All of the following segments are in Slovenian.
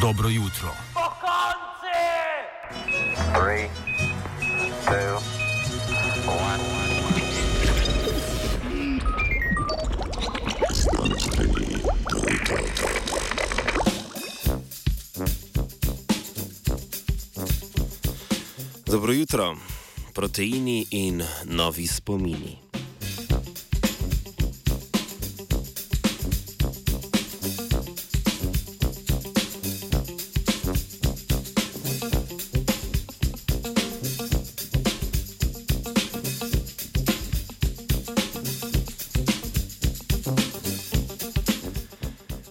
Dobro jutro. Three, two, one. Dobro jutro, proteini in novi spomini.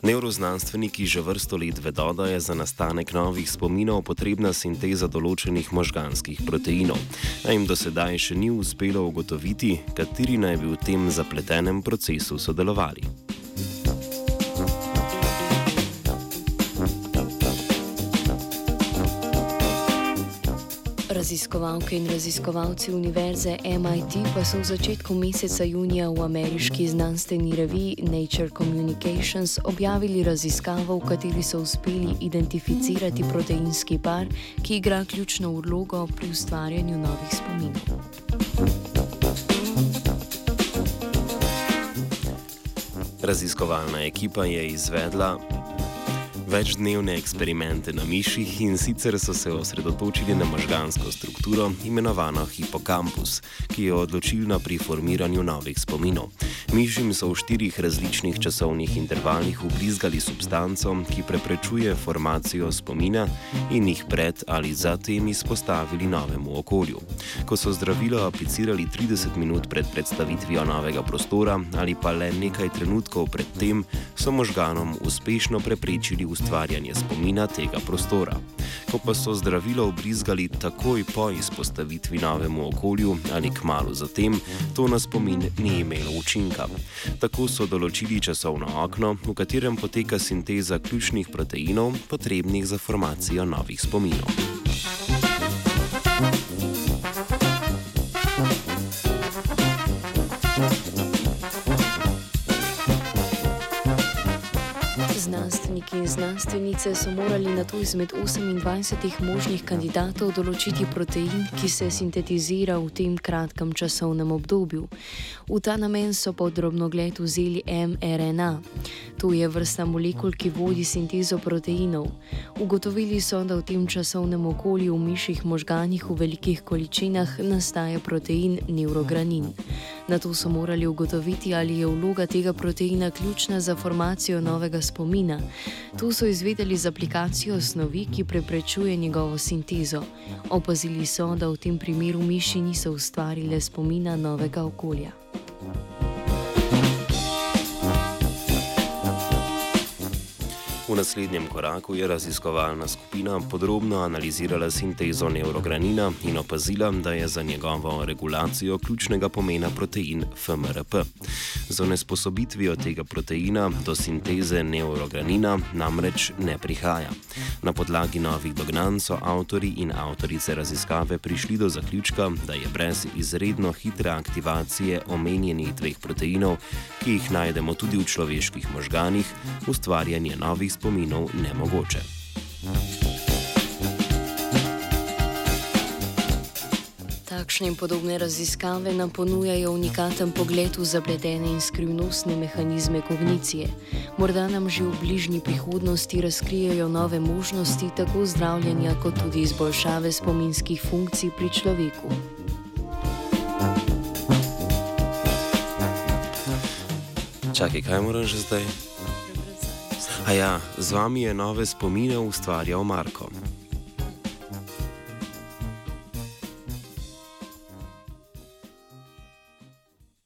Neuroznanstveniki že vrsto let vedo, da je za nastanek novih spominov potrebna sinteza določenih možganskih proteinov, a jim do sedaj še ni uspelo ugotoviti, kateri naj bi v tem zapletenem procesu sodelovali. Raziskovalke in raziskovalci Univerze MIT pa so v začetku meseca junija v ameriški znanstveni reviji Nature Communications objavili raziskavo, v kateri so uspeli identificirati proteinski par, ki igra ključno vlogo pri ustvarjanju novih spominov. Raziskovalna ekipa je izvedla večdnevne eksperimente na miših in sicer so se osredotočili na možgansko strukturo, imenovano hipokampus, ki je odločilna pri formiranju novih spominov. Mišim so v štirih različnih časovnih intervalih ubrizgali substanco, ki preprečuje formacijo spomina in jih pred ali zatem izpostavili novemu okolju. Ko so zdravilo aplicirali 30 minut pred predstavitvijo novega prostora ali pa le nekaj trenutkov pred tem, so možganom uspešno preprečili ustvarjanje spomina tega prostora. Ko pa so zdravilo obrizgali takoj po izpostavitvi novemu okolju ali kmalo zatem, to na spomin ni imelo učinka. Tako so določili časovno okno, v katerem poteka sinteza ključnih proteinov, potrebnih za formacijo novih spominov. Znanstveniki in znanstvenice so morali na to izmed 28 možnih kandidatov določiti protein, ki se sintetizira v tem kratkem časovnem obdobju. V ta namen so pod drobnogled vzeli mRNA. To je vrsta molekul, ki vodi sintezo proteinov. Ugotovili so, da v tem časovnem okolju v miših možganih v velikih količinah nastaja protein neurogranin. Na to so morali ugotoviti, ali je vloga tega proteina ključna za formacijo novega spomina. Tu so izvedeli z aplikacijo snovi, ki preprečuje njegovo sintezo. Opazili so, da v tem primeru miši niso ustvarile spomina novega okolja. V naslednjem koraku je raziskovalna skupina podrobno analizirala sintezo neurogranina in opazila, da je za njegovo regulacijo ključnega pomena protein FMRP. Z onesposobitvijo tega proteina do sinteze neurogranina namreč ne prihaja. Na podlagi novih dognanj so avtori in avtorice raziskave prišli do zaključka, da je brez izredno hitre aktivacije omenjenih dveh proteinov, ki jih najdemo tudi v človeških možganih, ustvarjanje novih spominov nemogoče. Takšne in podobne raziskave nam ponujajo unikaten pogled v zapletene in skrivnostne mehanizme kognicije. Morda nam že v bližnji prihodnosti razkrijejo nove možnosti tako zdravljenja kot tudi izboljšave spominskih funkcij pri človeku. Čakaj, kaj moram že zdaj? A ja, z vami je nove spomine ustvarjal Marko.